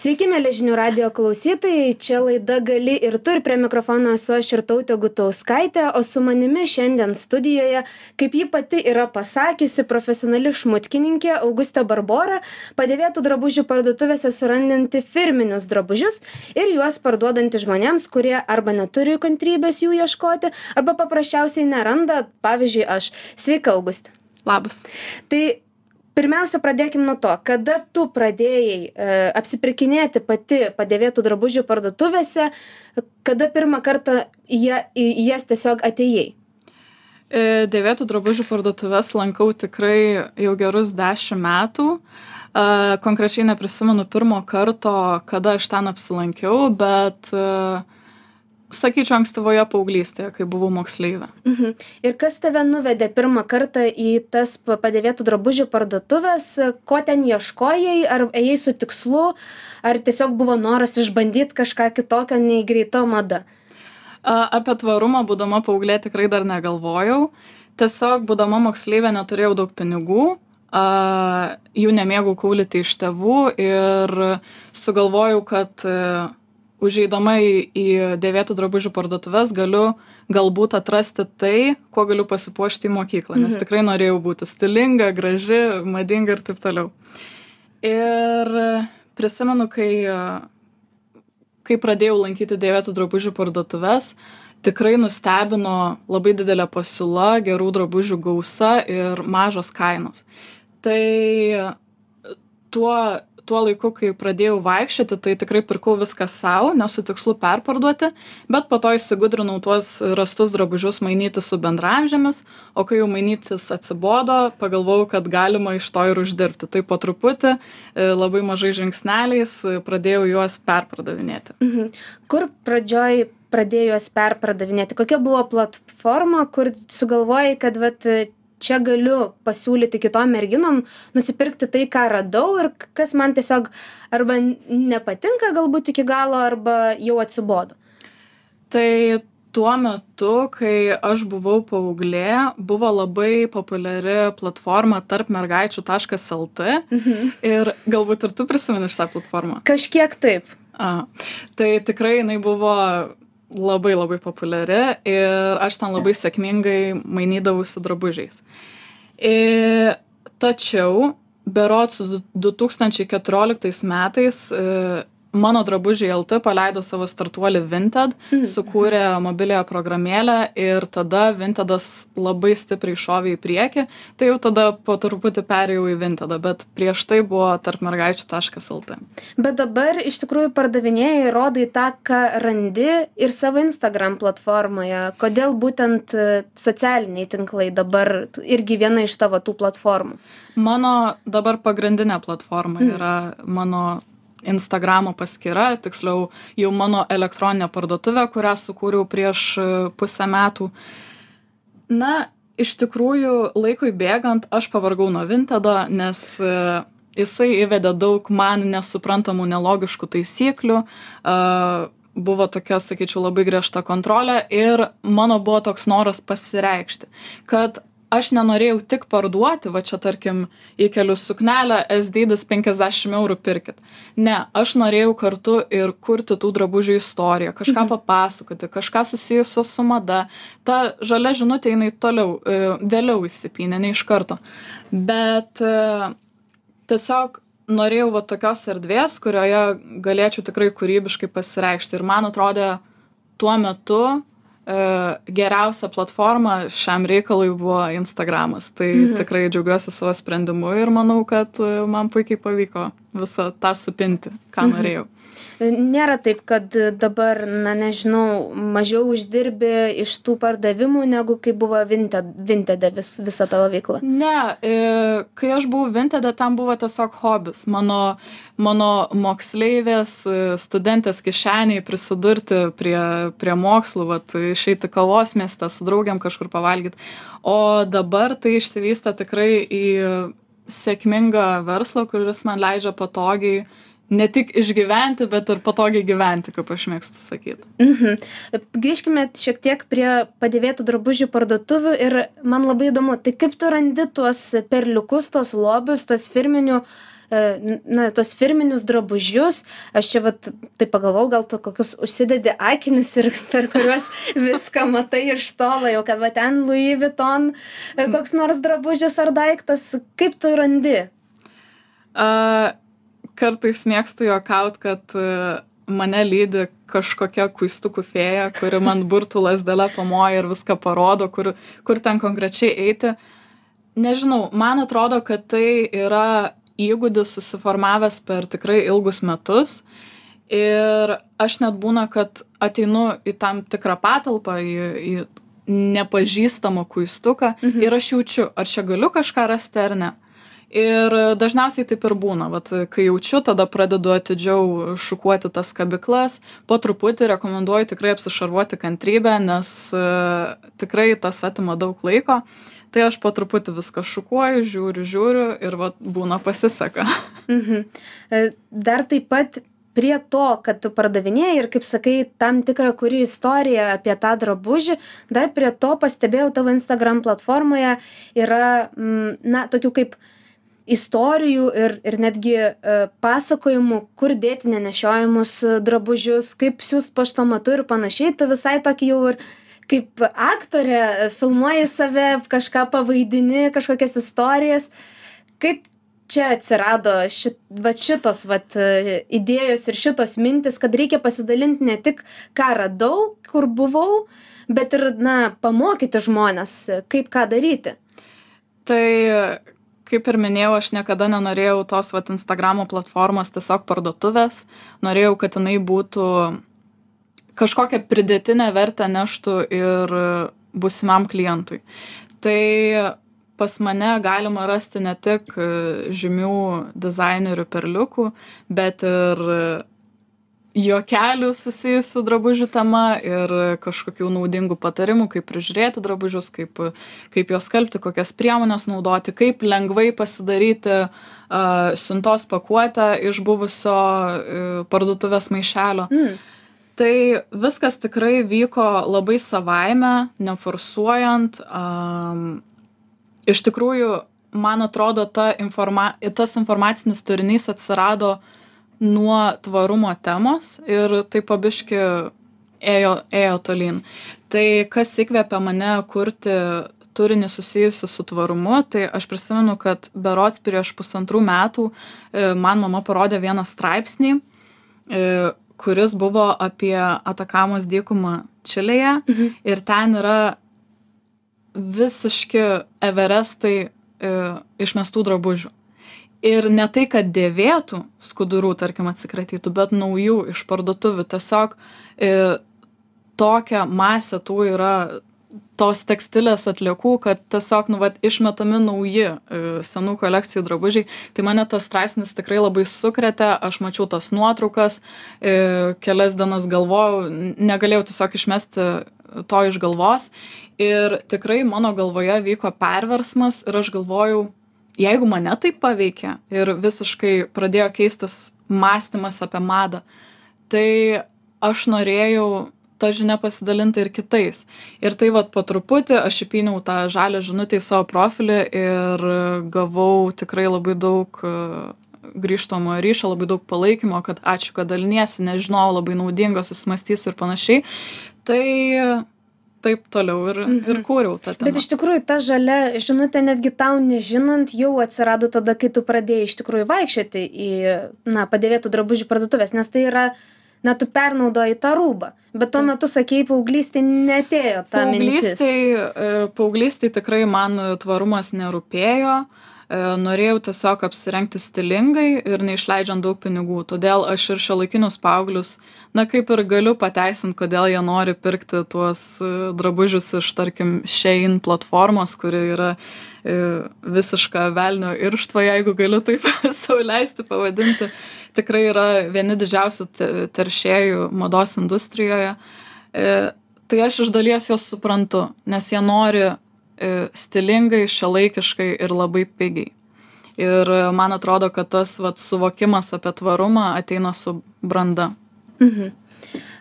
Sveiki, mėly žinių radio klausytojai, čia laida gali ir tu ir prie mikrofono esu aš ir tautė Gutauskaitė, o su manimi šiandien studijoje, kaip ji pati yra pasakiusi, profesionali šmutkininkė Augustė Barbora, padėvėtų drabužių parduotuvėse surandanti firminius drabužius ir juos parduodanti žmonėms, kurie arba neturi kantrybės jų ieškoti, arba paprasčiausiai neranda, pavyzdžiui, aš. Sveika, Augustė. Labas. Tai pirmiausia pradėkim nuo to kada tu pradėjai e, apsipirkinėti pati padėvėtų drabužių parduotuvėse kada pirmą kartą į į jas tiesiog atėjai E, Dėvėtų drabužių parduotuvės lankau tikrai jau gerus dešimt metų. E, Konkrečiai neprisimenu pirmo karto, kada aš ten apsilankiau, bet e, sakyčiau ankstyvoje paauglystėje, kai buvau moksleivė. mhm. ir kas tave nuvedė pirmą kartą į tas pa- padėvėtų drabužių parduotuvės ko ten ieškojai ar ėjai su tikslu ar tiesiog buvo noras išbandyt kažką kitokio nei greita mada A, Apie tvarumą, būdama paauglė, tikrai dar negalvojau. Tiesiog, būdama moksleivė, neturėjau daug pinigų, a, jų nemėgau kaulyti iš tėvų ir sugalvojau, kad užeidama į, į dėvėtų drabužių parduotuvės galiu galbūt atrasti tai, kuo galiu pasipuošti į mokyklą, nes Mhm. tikrai norėjau būti stilinga, graži, madinga ir taip toliau. Ir prisimenu, kai kai pradėjau lankyti dėvėtų drabužių parduotuves, tikrai nustebino labai didelė pasiūla, gerų drabužių gausa ir mažos kainos. Tai tuo, tuo laiku, kai pradėjau vaikščioti, tai tikrai pirkau viską savo, nesu tikslu perparduoti, bet po to įsigudrinau tuos rastus drabužius mainyti su bendramžėmis, o kai jau mainytis atsibodo, pagalvojau, kad galima iš to ir uždirbti. Tai po truputį, e, labai mažai žingsneliais e, pradėjau juos perpardavinėti. Mhm. Kur pradžioj pradėjai juos perpardavinėti? Kokia buvo platforma, kur sugalvojai, kad vat, čia galiu pasiūlyti kitom merginom nusipirkti tai, ką radau ir kas man tiesiog arba nepatinka galbūt iki galo, arba jau atsibodo. Tai tuo metu, kai aš buvau paauglė, buvo labai populiari platforma tarp mergaičių.lt Mhm. ir galbūt ir tu prisimeni šitą platformą. Kažkiek taip. A, tai tikrai jinai buvo labai labai populiari ir aš ten labai sėkmingai mainydavausi drabužiais. E, tačiau, berots 2014 metais e, mano drabužiai LT paleido savo startuolį Vinted, Mhm. sukūrė mobiliąją programėlę ir tada Vintedas labai stipriai šovė į priekį, tai jau tada po truputį perėjau į Vintedą, bet prieš tai buvo tarp mergaičių.lt. Bet dabar iš tikrųjų pardavinėjai, rodai tą, ką randi ir savo Instagram platformoje. Kodėl būtent e, socialiniai tinklai dabar irgi viena iš tavo tų platformų? Mano dabar pagrindinė platforma Mhm. yra mano Instagramo paskyra, tiksliau jau mano elektroninė parduotuvė, kurią sukūriau prieš e, pusę metų. Na, iš tikrųjų, laikui bėgant aš pavargau nuo Vintedo, nes e, jisai įvedė daug man nesuprantamų, nelogiškų taisyklių. e, Buvo tokia, sakyčiau, labai griežta kontrolė ir mano buvo toks noras pasireikšti, kad aš nenorėjau tik parduoti, va čia tarkim, įkeliu suknelę, S dydis 50 eurų pirkit. Ne, aš norėjau kartu ir kurti tų drabužių istoriją, kažką Mhm. papasakoti, kažką susijusio su mada. Ta žalia žinutė jinai toliau, e, vėliau įsipynė, ne iš karto. Bet e, tiesiog norėjau va tokios erdvės, kurioje galėčiau tikrai kūrybiškai pasireikšti. Ir man atrodė tuo metu geriausia platforma šiam reikalui buvo Instagramas. Tai Mhm. tikrai džiaugiuosi savo sprendimu ir manau, kad e, man puikiai pavyko visą tą supinti, ką Mhm. norėjau. Nėra taip, kad dabar, na nežinau, mažiau uždirbi iš tų pardavimų, negu kai buvo Vinted, Vintede vis, visa tavo veikla. Ne, e, kai aš buvau Vintede, tam buvo tiesiog hobis. Mano, mano moksleivės, e, studentės kišeniai prisidurti prie, prie mokslų, vat, išeiti kavos mieste su draugiam kažkur pavalgyti. O dabar tai išsivystė tikrai į sėkmingą verslą, kuris man leidžia patogiai ne tik išgyventi, bet ir patogiai gyventi, kaip aš mėgstu sakyti. Mhm. Grįžkime šiek tiek prie padėvėtų drabužių parduotuvių ir man labai įdomu, tai kaip tu randi tuos perliukus, tuos lobius, tuos firminių na, tos firminius drabužius. Aš čia vat, tai pagalvojau, gal tu kokius užsidedi akinius ir per kuriuos viską matai iš tolo, jau kad va ten Louis Vuitton e, koks nors drabužis ar daiktas. Kaip tu randi? Uh, kartais mėgstu juokaut, kad uh, mane lydi kažkokia kuistukų fėja, kuri man burtų lasdelę pamoja ir viską parodo, kur, kur ten konkrečiai eiti. Nežinau, man atrodo, kad tai yra įgūdis susiformavęs per tikrai ilgus metus. Ir aš net būna, kad ateinu į tam tikrą patalpą, į, į nepažįstamą kuistuką mhm. ir aš jaučiu, ar čia galiu kažką rasti ar ne. Ir dažniausiai taip ir būna vat kai jaučiu tada pradedu atidžiau šukuoti tas kabyklas po truputį rekomenduoju tikrai apsišarvuoti kantrybe nes e, tikrai tas atima daug laiko tai aš po truputį viską šukuoju žiūriu žiūriu ir vat būna pasiseka mhm. E, dar taip pat prie to kad tu pardavinėji ir kaip sakai tam tikrą kuri istoriją apie tą drabužį dar prie to pastebėjau tavo instagram platformoje yra mm, na tokių kaip istorijų ir ir netgi e, pasakojimų kur dėti nenešiojamus e, drabužius kaip siųst paštomatu ir panašiai. Tu visai tokį jau ir kaip aktorė e, filmuoji save kažką pavaidini kažkokias istorijas. Kaip čia atsirado ši vat šitos vat idėjos ir šitos mintys kad reikia pasidalint ne tik ką radau kur buvau bet ir na pamokyti žmones kaip ką daryti? Tai kaip ir minėjau aš niekada nenorėjau tos vat instagramo platformos tiesiog parduotuvės. Norėjau kad jinai būtų kažkokią pridėtinę vertę neštų ir būsimam klientui. Tai pas mane galima rasti ne tik žymių dizainerių perliukų bet ir juokelių susijusių drabužių tema ir kažkokių naudingų patarimų kaip prižiūrėti drabužius kaip kaip juos skalbti kokias priemones naudoti kaip lengvai pasidaryti a, siuntos pakuotę iš buvusio e, parduotuvės maišelio mm. tai viskas tikrai vyko labai savaime neforsuojant a, iš tikrųjų man atrodo ta informa tas informacinis turinys atsirado nuo tvarumo temos ir taip po biškį ėjo, ėjo tolyn. Tai kas įkvėpė mane kurti turinį susijusiu su tvarumu, tai aš prisimenu, kad berots prieš pusantrų metų e, man mama parodė vieną straipsnį, e, kuris buvo apie Atakamos dykumą Čilėje mhm. ir ten yra visiški everestai e, išmestų drabužių ir ne tai kad dėvėtų skudurų tarkim atsikratytų bet naujų iš parduotuvių. Tiesiog i e, tokia masė tų yra tos tekstilės atliekų kad tiesiog nu vat išmetami nauji e, senų kolekcijų drabužiai. Tai mane tas straipsnis tikrai labai sukrėtė. Aš mačiau tas nuotraukas e, kelias dienas galvojau negalėjau tiesiog išmesti to iš galvos. Ir tikrai mano galvoje vyko perversmas ir aš galvojau jeigu mane tai paveikė ir visiškai pradėjo keistis mąstymas apie madą, tai aš norėjau tą žinią pasidalinti ir kitais. Ir tai vad po truputį aš įpiniau tą žalę žinutę į savo profilį ir gavau tikrai labai daug e, grįžtamojo ryšio, labai daug palaikymo, kad ačiū, kad daliniesi, nežinau, labai naudinga, susimastysiu ir panašiai. Tai taip toliau ir, mhm. ir kūriau tą temą. Bet iš tikrųjų ta žalia žinutė netgi tau nežinant jau atsirado tada, kai tu pradėjai iš tikrųjų vaikščioti į, na, padėvėtų drabužių parduotuvės, nes tai yra, na, tu pernaudoji tą rūbą. Bet tuo metu, sakėjai, paauglystai netėjo ta mintis. Paauglystai, paauglystai tikrai man tvarumas nerūpėjo. Uh, E, norėjau tiesiog apsirengti stilingai ir neišleidžiant daug pinigų. Todėl aš ir šiuolaikinius paauglius na kaip ir galiu pateisint kodėl jie nori pirkti tuos e, drabužius iš tarkim shein platformos kuri yra e, visiška velnio irštva jeigu galiu taip sau leisti pavadinti. Tikrai yra vieni didžiausių teršėjų mados industrijoje. Tai aš iš dalies juos suprantu nes jie nori E, stilingai, šiuolaikiškai ir labai pigiai. Ir man atrodo, kad tas vat, suvokimas apie tvarumą ateina su branda. Mhm.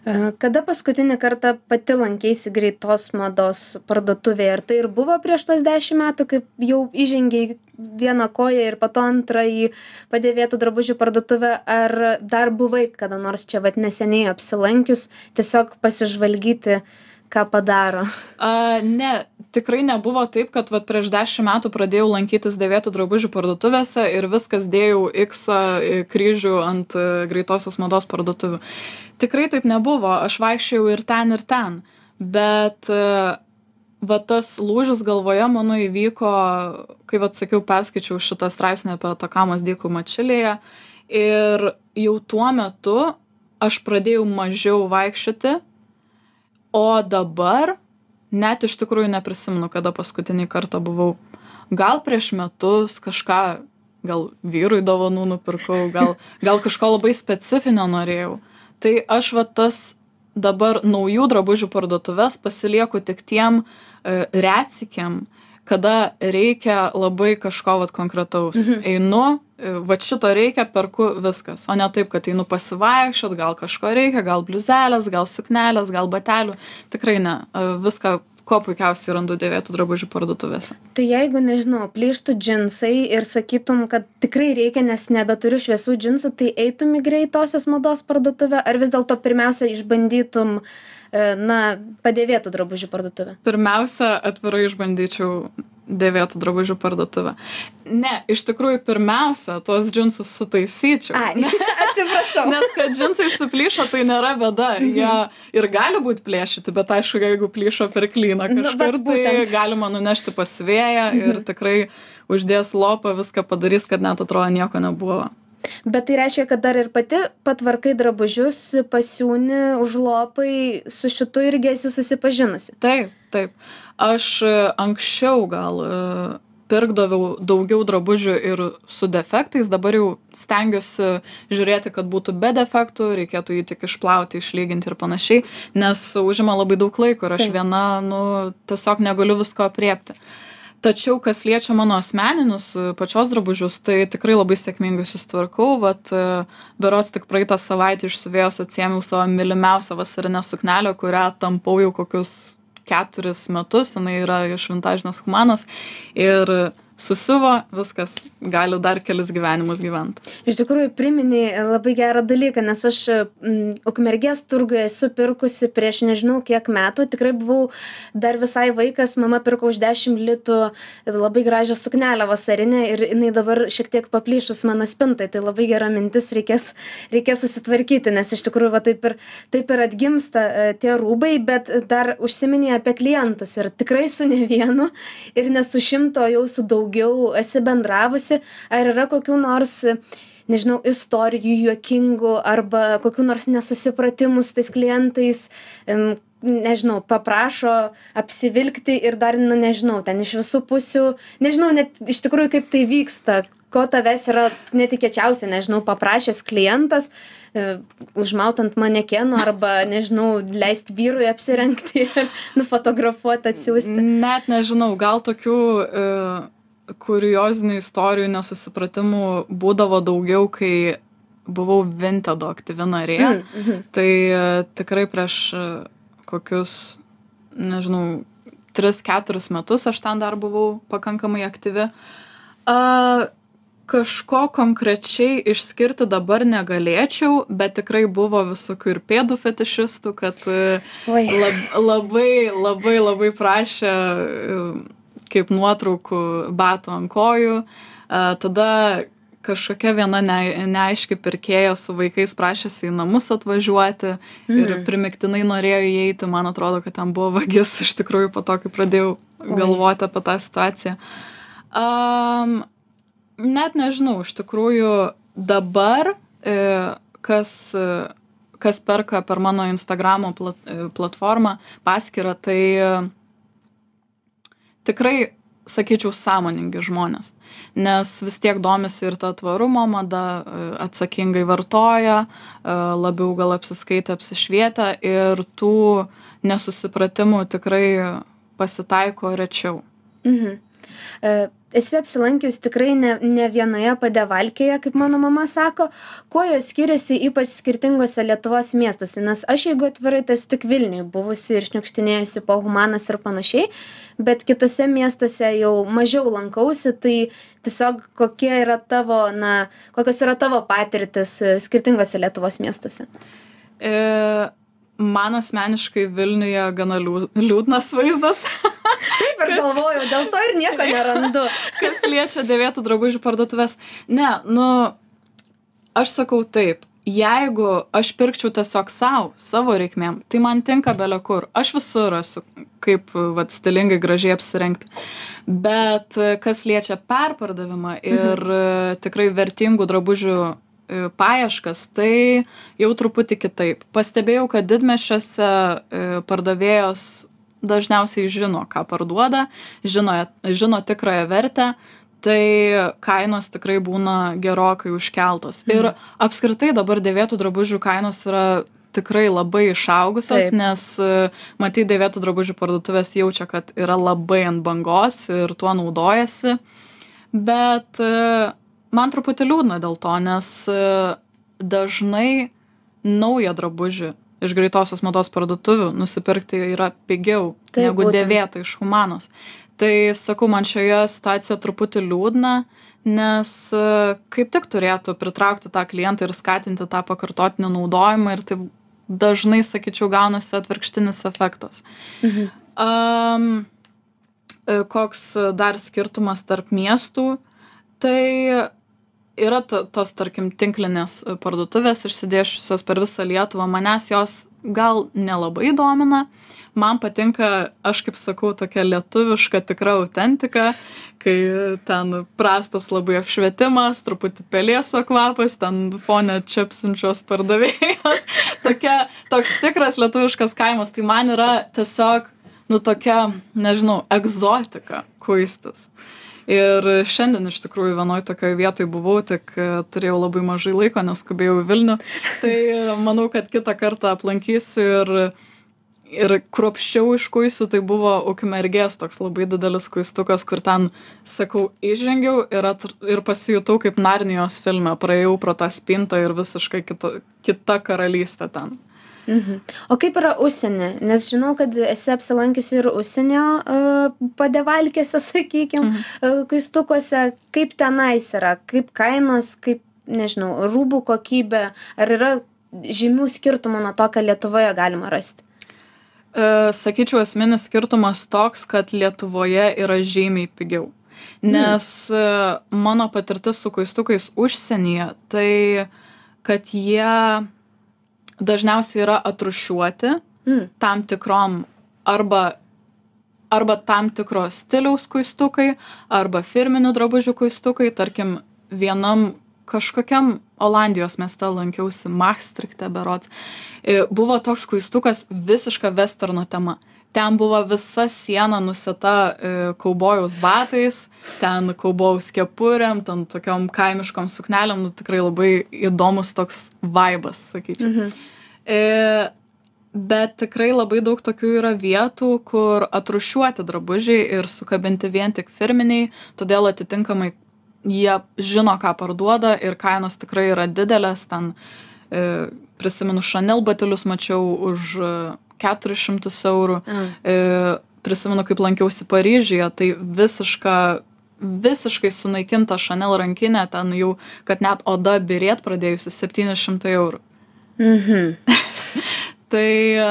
E, kada paskutinį kartą pati lankeisi greitos mados parduotuvėje? Ar tai ir buvo prieš tos dešimt metų, kaip jau įžengiai vieną koją ir pato antrą į padėvėtų drabužių parduotuvę, ar dar buvai kada nors čia vad neseniai apsilankius, tiesiog pasižvalgyti, ką padaro? A, ne, tikrai nebuvo taip, kad vat, prieš dešimt metų pradėjau lankytis dėvėtų drabužių parduotuvėse ir viskas dėjau X kryžių ant e, greitosios mados parduotuvių. Tikrai taip nebuvo aš vaikščiojau ir ten ir ten. Bet e, va tas lūžis galvoje mano įvyko kai vat sakiau perskaičiau šitą straipsnį apie atakamos dykumą čilėje ir jau tuo metu aš pradėjau mažiau vaikščioti o dabar net iš tikrųjų neprisimenu kada paskutinį kartą buvau. Gal prieš metus kažką gal vyrui dovanų nupirkau gal gal kažko labai specifinio norėjau. Tai aš va tas dabar naujų drabužių parduotuves pasilieku tik tiem e, retsykiam kada reikia labai kažko vat konkretaus mhm. einu vat šito reikia perku viskas o ne taip kad einu pasivaikščiot gal kažko reikia gal bliuzelės gal suknelės gal batelių tikrai ne e, viską kuo puikiausiai randu dėvėtų drabužių parduotuvėse. Tai jeigu, nežinau, plyštų džinsai ir sakytum, kad tikrai reikia, nes nebeturiu šviesų džinsų, tai eitum į greitosios mados parduotuvę ar vis dėlto pirmiausia išbandytum e, na, padėvėtų drabužių parduotuvę? Pirmiausia, atvirai išbandyčiau dėvėtų drabužių parduotuvę. Ne, iš tikrųjų, pirmiausia, tuos džinsus sutaisyčiau. Ai, atsiprašau. Nes kad džinsai suplyšo, tai nėra bėda. Mhm. Jie ir gali būti plėšyti, bet aišku, jeigu plyšo per klyną nu, kažkur, nu, tai galima nunešti pas vėją mhm. ir tikrai uždės lopą, viską padarys, kad net atrodo nieko nebuvo bet tai reiškia kad dar ir pati patvarkai drabužius pasiūni užlopai su šitu irgi esi susipažinusi. Taip taip. Aš e, anksčiau gal e, pirkdavau daugiau drabužių ir su defektais dabar jau stengiuosi žiūrėti kad būtų be defektų reikėtų jį tik išplauti išlyginti ir panašiai nes užima labai daug laiko ir aš viena nu tiesiog negaliu visko aprėpti tačiau kas liečia mano asmeninius e, pačios drabužius tai tikrai labai sėkmingai susitvarkau vat e, berods tik praeitą savaitę iš siuvėjos atsiėmiau savo mylimiausią vasarinę suknelę kurią tampau jau kokius keturis metus jinai yra iš vintažinės humanos. Ir susiuvo viskas gali dar kelis gyvenimus gyvent. Iš tikrųjų priminei labai gerą dalyką nes aš m, ukmergės turguje esu pirkusi prieš nežinau kiek metų tikrai buvau dar visai vaikas mama pirko už dešimt litų labai gražią suknelę vasarinę ir jinai dabar šiek tiek paplyšus mano spintai tai labai gera mintis reikės reikės susitvarkyti nes iš tikrųjų va taip ir taip ir atgimsta e, tie rūbai bet dar užsiminei apie klientus ir tikrai su ne vienu ir ne su šimto jau su daug daugiau esi bendravusi ar yra kokių nors nežinau istorijų juokingų arba kokių nors nesusipratimų su tais klientais nežinau paprašo apsivilkti ir dar nu nežinau ten iš visų pusių nežinau net iš tikrųjų kaip tai vyksta ko tavęs yra netikėčiausia nežinau paprašęs klientas e, užmaut ant manekeno arba nežinau leist vyrui apsirengti ir nufotografuot atsiųsti. Net nežinau gal tokių e kuriozinių istorijų nesusipratimų būdavo daugiau kai buvau vintedo aktyvi narė. Mm, mhm. tai e, tikrai prieš e, kokius nežinau tris keturis metus aš ten dar buvau pakankamai aktyvi. A, kažko konkrečiai išskirti dabar negalėčiau bet tikrai buvo visokių ir pėdų fetišistų kad e, lab, labai labai labai prašė kaip nuotraukų batų ant kojų. Tada kažkokia viena ne, neaiški pirkėja su vaikais prašėsi į namus atvažiuoti mm. ir mhm. primiktinai norėjo įeiti, man atrodo, kad ten buvo vagis iš tikrųjų po to, kai pradėjau galvoti apie tą situaciją. Um, net nežinau, iš tikrųjų dabar, e, kas, kas perka per mano Instagramo plat, e, platformą, paskirą, tai tikrai sakyčiau sąmoningi žmonės nes vis tiek domisi ir ta tvarumo mada e, atsakingai vartoja e, labiau gal apsiskaitę apsišvietę ir tų nesusipratimų tikrai pasitaiko rečiau mhm. E, esi apsilankius tikrai ne ne vienoje padevalkėje kaip mano mama sako kuo jos skiriasi ypač skirtinguose lietuvos miestuose nes aš jeigu atvirai tai esu tik vilniuj buvusi ir šniukštinėjusi po humanas ir panašiai bet kituose miestuose jau mažiau lankausi tai tiesiog kokie yra tavo na kokios yra tavo patirtys skirtinguose lietuvos miestuose E, man asmeniškai Vilniuje gana liū- liūdnas vaizdas. taip ir galvojau dėl to ir nieko nerandu kas liečia dėvėtų drabužių parduotuvės. Ne, nu, aš sakau taip. Jeigu aš pirkčiau tiesiog savo, savo reikmėm, tai man tinka belio kur. Aš visur esu, kaip, vad, stilingai, gražiai apsirengti. Bet kas liečia perpardavimą ir mhm. tikrai vertingų drabužių e, paieškas, tai jau truputį kitaip. Pastebėjau, kad didmešiuose e, pardavėjos dažniausiai žino, ką parduoda, žino, žino tikrąją vertę, tai kainos tikrai būna gerokai užkeltos. Mhm. Ir apskritai dabar dėvėtų drabužių kainos yra tikrai labai išaugusios, nes e, matai, dėvėtų drabužių parduotuvės jaučia, kad yra labai ant bangos ir tuo naudojasi. Bet e, man truputį liūdna dėl to, nes e, dažnai naują drabužį iš greitosios mados parduotuvių nusipirkti yra pigiau Taip, negu būtent. dėvėtą iš humanos. Tai sakau, man šioje situacijoje truputį liūdna, nes e, kaip tik turėtų pritraukti tą klientą ir skatinti tą pakartotinį naudojimą ir taip dažnai, sakyčiau, gaunasi atvirkštinis efektas. Mhm. Um, koks dar skirtumas tarp miestų, tai yra to, tos, tarkim, tinklinės parduotuvės išsidėšusios per visą Lietuvą, manęs jos gal nelabai domina. Man patinka, aš kaip sakau, tokia lietuviška tikra autentika, kai ten prastas labai apšvietimas, truputį pelėso kvapas, ten fone čiapsinčios pardavėjos. Tokia, toks tikras lietuviškas kaimas, tai man yra tiesiog, nu tokia, nežinau, egzotika kuistis. Ir šiandien iš tikrųjų vienoje tokioje vietoje buvau, tik e, turėjau labai mažai laiko, nes skubėjau į Vilnių. Tai manau, kad kitą kartą aplankysiu ir, ir kruopščiau iškuisiu. Tai buvo Ukmergės toks labai didelis kuistukas, kur ten, sakau, įžengiau ir, atr- ir pasijutau kaip Narnijos filme. Praėjau pro tą spintą ir visiškai kito, kita karalystė ten. Mhm. O kaip yra užsienį? Nes žinau, kad esi apsilankiusi ir užsienio uh, padevalkėse, sakykime, Mhm. uh, kuistukuose. Kaip tenais yra? Kaip kainos, kaip, nežinau, rūbų kokybė? Ar yra žymių skirtumų nuo to, ką Lietuvoje galima rasti? E, Sakyčiau, esminis skirtumas toks, kad Lietuvoje yra žymiai pigiau. Nes e, mano patirtis su kuistukais užsienyje, tai kad jie dažniausiai yra atrušiuoti Mm. tam tikrom arba, arba tam tikro stiliaus kuistukai, arba firminių drabužių kuistukai, tarkim, vienam kažkokiam Olandijos mieste lankiausi, Maastrichte berots, buvo toks kuistukas visiška westerno tema. Ten buvo visa siena nusita e, kaubojaus batais, ten kaubojaus kepurėm, ten tokiom kaimiškom suknelėm, nu, tikrai labai įdomus toks vaibas, sakyčiau. Mhm. E, bet tikrai labai daug tokių yra vietų, kur atrušiuoti drabužiai ir sukabinti vien tik firminiai, todėl atitinkamai jie žino, ką parduoda ir kainos tikrai yra didelės. Ten e, prisimenu, Chanel batelius mačiau už e, 400 eurų. A. E, prisimenu, kaip lankiausi Paryžiuje, tai visiška, visiškai sunaikinta Chanel rankinė, ten jau, kad net oda birėt pradėjusi 700 eurų. Mhm. Tai e,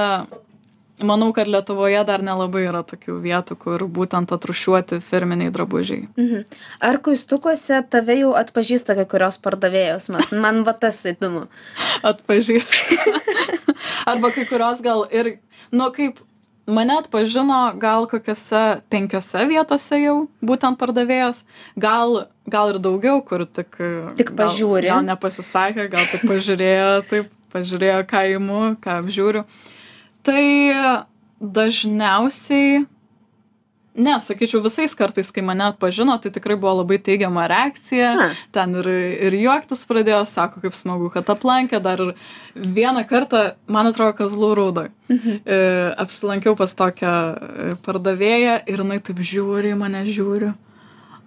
manau, kad Lietuvoje dar nelabai yra tokių vietų, kur būtent atrušiuoti firminiai drabužiai. Mhm. Ar kuistukuose tave jau atpažįsta kai kurios pardavėjos? Man, man va tas įdomu. Atpažįstu. Arba kai kurios gal ir, nu kaip, mane atpažino gal kokiose penkiose vietose jau būtent pardavėjos, gal, gal ir daugiau, kur tik... Tik gal- pažiūri. Gal nepasisakė, gal tik pažiūrėjo, taip, pažiūrėjo, ką įimu, ką apžiūriu. Tai dažniausiai, ne, sakyčiau, visais kartais, kai mane atpažino, tai tikrai buvo labai teigiama reakcija. A. Ten ir, ir juoktis pradėjo, sako, kaip smagu, kad aplankė. Dar ir vieną kartą, man atrodo, Kazlų rūdoj. Mhm. E, apsilankiau pas tokią e, pardavėją ir jinai taip žiūri, mane žiūri.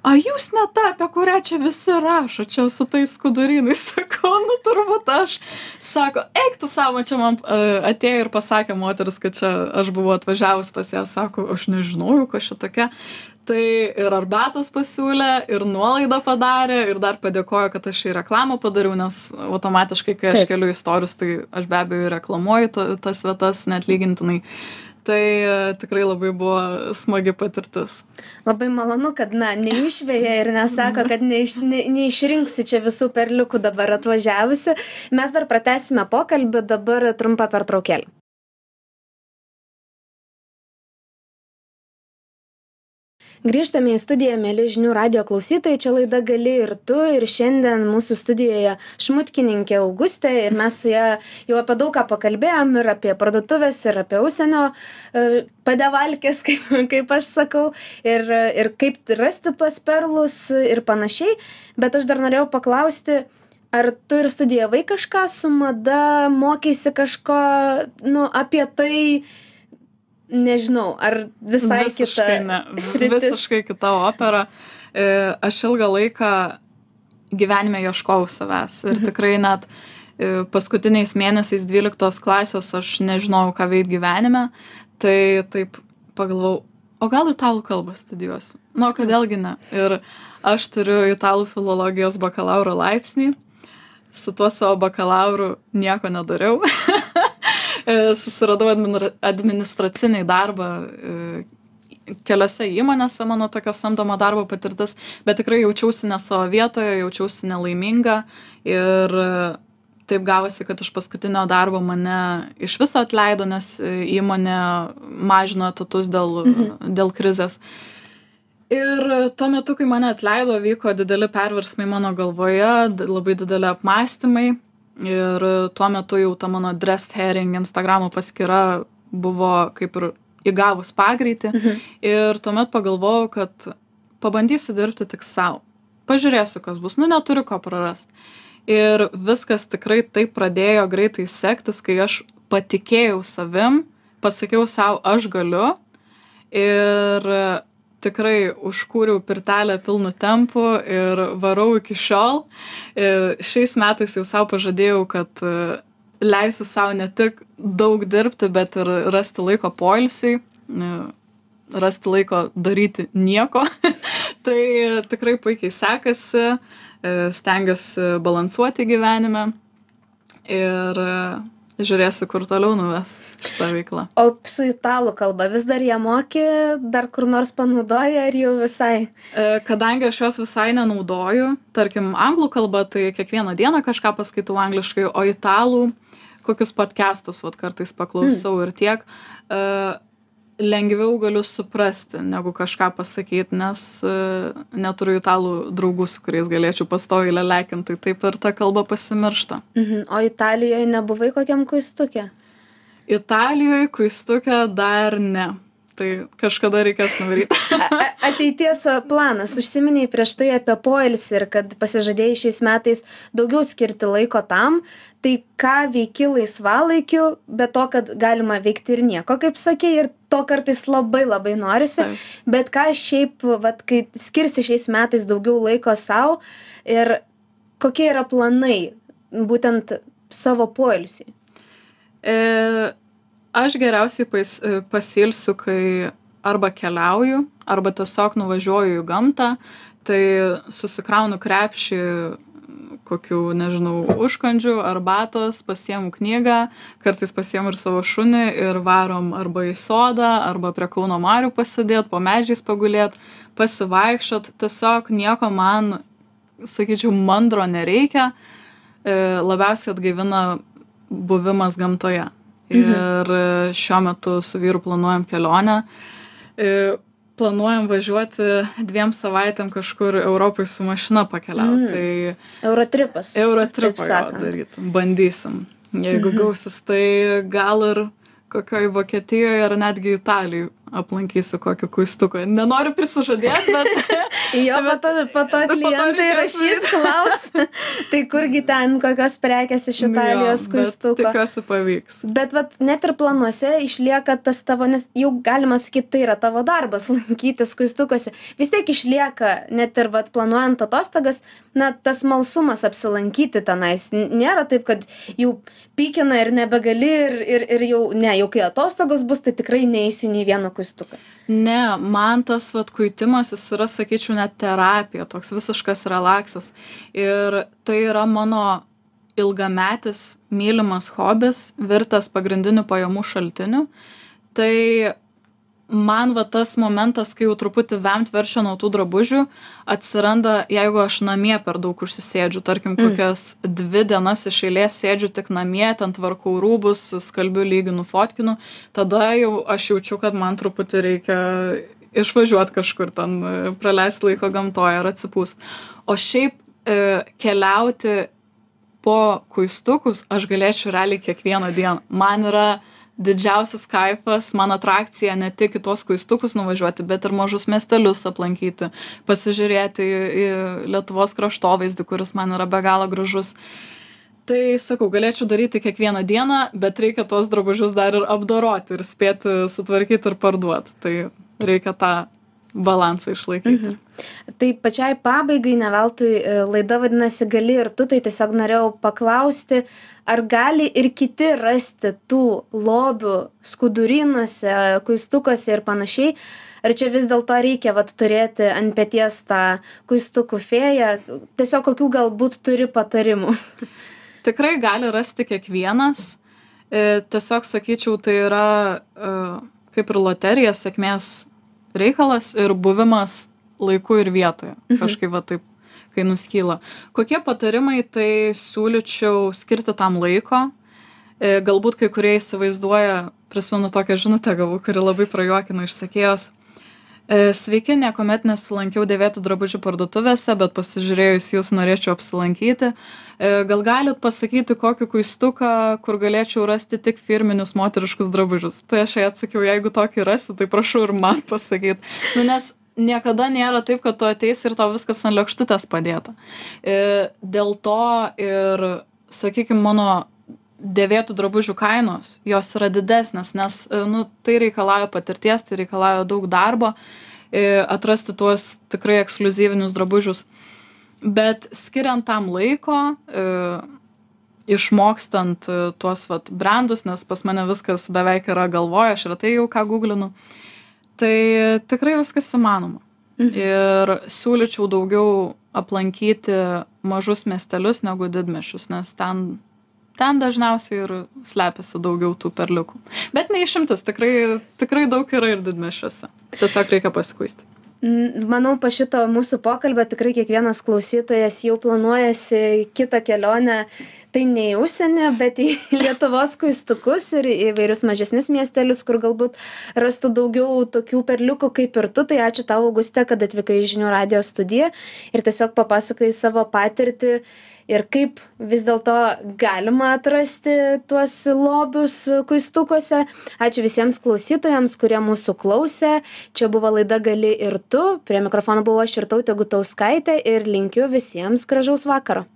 A jūs ne ta apie kurią čia visi rašo čia su tais skudurynais sakau nu turbūt aš. Sako eik tu sau va čia man a, atėjo ir pasakė moteris kad čia aš buvau atvažiavus pas ją sako aš nežinojau kas čia tokia. Tai ir arbatos pasiūlė ir nuolaidą padarė ir dar padėkojo kad aš jai reklamą padariau nes automatiškai kai aš keliu į storius tai aš be abejo reklamuoju to, tas vietas neatlygintinai tai e, tikrai labai buvo smagi patirtis Labai malonu, kad, na, neišvėja ir nesako, kad neiš, ne, neišrinksi čia visų perliukų dabar atvažiavusi. Mes dar pratęsime pokalbį, dabar trumpa pertraukėlė. Grįžtame į studiją, mėly žinių radio klausytojai, čia laida gali ir tu, ir šiandien mūsų studijoje šmutkininkė Augustė ir mes su ją jau apie daug ką pakalbėjom ir apie parduotuvės, ir apie užsienio e, padevalkės, kaip, kaip aš sakau, ir, ir kaip rasti tuos perlus ir panašiai, bet aš dar norėjau paklausti, ar tu ir studijavai kažką su mada, mokėsi kažko, nu, apie tai, nežinau, ar visai visiškai kita ne, sritis. visiškai kita opera. E, Aš ilgą laiką gyvenime ieškojau savęs ir Mhm. tikrai net e, paskutiniais mėnesiais 12 klasės aš nežinojau, ką veikti gyvenime, tai taip pagalvojau, o gal italų kalbą studijuosiu? Nu, o kodėlgi ne? Ir aš turiu italų filologijos bakalauro laipsnį, su tuo savo bakalauru nieko nedariau. E, Susiradau admini- administracinį darbą e, keliose įmonėse mano tokio samdomo darbo patirtis, bet tikrai jaučiausi ne savo vietoje, jaučiausi nelaiminga ir e, taip gavosi, kad iš paskutinio darbo mane iš viso atleido, nes įmonė mažino etatus dėl, Mhm. dėl krizės. Ir tuo metu, kai mane atleido, vyko dideli perversmai mano galvoje, labai dideli apmąstymai. Ir tuo metu jau ta mano Dressed Herring Instagramo paskyra buvo kaip ir įgavus pagreitį. Mhm. Ir tuomet pagalvojau, kad pabandysiu dirbti tik savo. Pažiūrėsiu, kas bus. Nu, neturiu ko prarasti. Ir viskas tikrai taip pradėjo greitai sektis, kai aš patikėjau savim, pasakiau savo, aš galiu. Ir tikrai užkūriau pirtelę pilnu tempu ir varau iki šiol. Ir šiais metais jau savo pažadėjau, kad e, leisiu savo ne tik daug dirbti, bet ir rasti laiko poilsiui, e, rasti laiko daryti nieko. tai tikrai puikiai sekasi, e, stengiuosi balansuoti gyvenime ir e, žiūrėsiu, kur toliau nuves šitą veiklą. O su italų kalba vis dar ją moki, dar kur nors panaudoja ar jau visai? E, Kadangi aš jos visai nenaudoju, tarkim, anglų kalba, tai kiekvieną dieną kažką paskaitau angliškai, o italų kokius podcastus vat, kartais paklausau mm. ir tiek, e, lengviau galiu suprasti, negu kažką pasakyti, nes e, neturiu italų draugų, su kuriais galėčiau pastoviai lelekinti, tai taip ir ta kalba pasimiršta. Mhm. O Italijoje nebuvai kokiam kuistukė? Italijoje kuistukė dar ne. Tai kažkada reikės a- Ateities planas. Užsiminiai prieš tai apie poilsį ir kad pasižadėjai šiais metais daugiau skirti laiko tam. Tai ką veiki laisvalaikiu, be to, kad galima veikti ir nieko, kaip sakė, ir to kartais labai labai norisi. Taip. Bet ką šiaip, vat, kai skirsi šiais metais daugiau laiko savo ir kokie yra planai būtent savo poilsiui? E, aš geriausiai pas, e, pasilsiu, kai arba keliauju, arba tiesiog nuvažiuoju į gamtą, tai susikraunu krepšį kokių, nežinau, užkandžių, arbatos, pasiemu knygą, kartais pasiemu ir savo šunį ir varom arba į sodą, arba prie Kauno Marių pasidėt, po medžiais pagulėt, pasivaikščiot, tiesiog nieko man, sakyčiau, mandro nereikia, e, labiausiai atgaivina buvimas gamtoje. Ir e, šiuo metu su vyru planuojam kelionę. E, Planuojam važiuoti dviem savaitėm kažkur Europai su mašina pakeliauti. Mm. Tai Eurotripas. Eurotripą sakant. darytum. Bandysim. Jeigu Mhm. gausis, tai gal ir kokioj Vokietijoje ar netgi Italijoje aplankysiu kokį kuistuką. Nenoriu prisižadėti, bet... jo, po to, po to klientai rašys klaus, tai kurgi ten kokios prekės iš Italijos kuistuko. Tikiuosi pavyks. Bet vat, net ir planuose išlieka tas tavo, nes jau galima sakyti, tai yra tavo darbas lankytis kuistukose. Vis tiek išlieka, net ir vat, planuojant atostogas, na, tas malsumas apsilankyti tenais. Nėra taip, kad jau pykina ir nebegali ir, ir, ir jau, ne, jau kai atostogos bus, tai tikrai neįsiu nei vieno kuistuką. Ne, man tas vat kuitimas jis yra, sakyčiau, net terapija, toks visiškas relaksas. Ir tai yra mano ilgametis mylimas hobis, virtas pagrindiniu pajamų šaltiniu. Tai man va tas momentas kai jau truputį vemt verčia nuo tų drabužių atsiranda jeigu aš namie per daug užsisėdžiu tarkim Mm. kokias dvi dienas iš eilės sėdžiu tik namie ten tvarkau rūbus skalbiu lyginu fotkinu tada jau aš jaučiu kad man truputį reikia išvažiuot kažkur ten praleist laiko gamtoj ar atsipūst o šiaip e, keliauti po kuistukus aš galėčiau realiai kiekvieną dieną man yra didžiausias kaifas man atrakcija ne tik į tuos kuistukus nuvažiuoti bet ir mažus miestelius aplankyti pasižiūrėti į lietuvos kraštovaizdį kuris man yra be galo gražus. Tai sakau galėčiau daryti kiekvieną dieną bet reikia tuos drabužius dar ir apdoroti ir spėti sutvarkyt ir parduot tai reikia tą balansą išlaikyti Mhm. Tai pačiai pabaigai, ne veltui e, laida vadinasi gali ir tu, tai tiesiog norėjau paklausti, ar gali ir kiti rasti tų lobių skudurinuose, kuistukose ir panašiai, ar čia vis dėlto reikia vat, turėti ant pėties tą kuistukų fėją, tiesiog kokių galbūt turi patarimų. tikrai gali rasti kiekvienas. E, Tiesiog sakyčiau, tai yra e, kaip ir loterija, sėkmės reikalas ir buvimas laiku ir vietoje. Mhm. Kažkaip va taip, kai nuskyla. Kokie patarimai, tai siūlyčiau skirti tam laiko. E, Galbūt kai kurie įsivaizduoja, prisimenu tokią žinutę gavau, kuri labai prajuokino išsakėjos. E, Sveiki, niekuomet nesilankiau dėvėtų drabužių parduotuvėse, bet pasižiūrėjus jūs norėčiau apsilankyti. E, Gal galit pasakyti kokį kuistuką, kur galėčiau rasti tik firminius moteriškus drabužius? Tai aš jai atsakiau, jeigu tokį rasi, tai prašau ir man pasakyti. Nu, nes niekada nėra taip, kad tu ateisi ir tau viskas ant lėkštutės padėta. E, Dėl to ir, sakykime, mano dėvėtų drabužių kainos, jos yra didesnės, nes e, nu, tai reikalauja patirties, tai reikalauja daug darbo e, atrasti tuos tikrai ekskluzyvinius drabužius. Bet skiriant tam laiko, e, išmokstant tuos vat, brandus, nes pas mane viskas beveik yra galvoje, aš retai jau ką googlinu, tai tikrai viskas įmanoma. Mhm. Ir siūlyčiau daugiau aplankyti mažus miestelius negu didmešius, nes ten, ten dažniausiai ir slepiasi daugiau tų perliukų. Bet neišimtis, tikrai, tikrai daug yra ir didmešiuose. Tiesiog reikia pasikuisti. Manau, po šito mūsų pokalbio tikrai kiekvienas klausytojas jau planuojasi kitą kelionę, tai ne į užsienį, bet į Lietuvos kuistukus ir įvairius mažesnius miestelius, kur galbūt rastų daugiau tokių perliukų kaip ir tu. Tai ačiū tau, Auguste, kad atvykai į žinių radio studiją ir tiesiog papasakai savo patirtį ir kaip vis dėlto galima atrasti tuos lobius kuistukuose. Ačiū visiems klausytojams, kurie mūsų klausė. Čia buvo laida Gali ir tu. Prie mikrofono buvo aš ir tautė Gutauskaitė ir linkiu visiems gražaus vakaro.